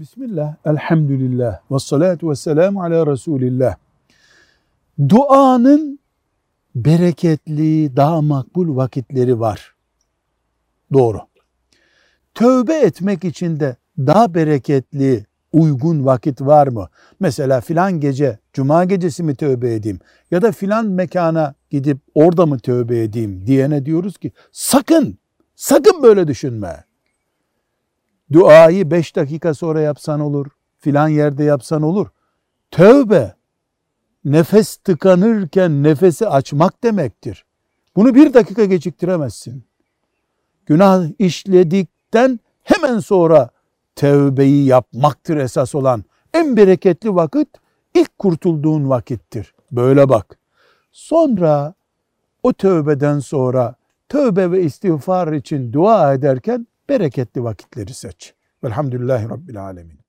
Bismillah, elhamdülillah, ve salatu ve selamu ala Resulillah. Duanın bereketli, daha makbul vakitleri var. Doğru. Tövbe etmek için de daha bereketli, uygun vakit var mı? Mesela filan gece, cuma gecesi mi tövbe edeyim? Ya da filan mekana gidip orada mı tövbe edeyim diyene diyoruz ki sakın, sakın böyle düşünme. Duayı beş dakika sonra yapsan olur, filan yerde yapsan olur. Tövbe, nefes tıkanırken nefesi açmak demektir. Bunu bir dakika geciktiremezsin. Günah işledikten hemen sonra tevbeyi yapmaktır esas olan. En bereketli vakit ilk kurtulduğun vakittir. Böyle bak. Sonra o tövbeden sonra tövbe ve istiğfar için dua ederken bereketli vakitleri seç. Velhamdülillahi Rabbil Alemin.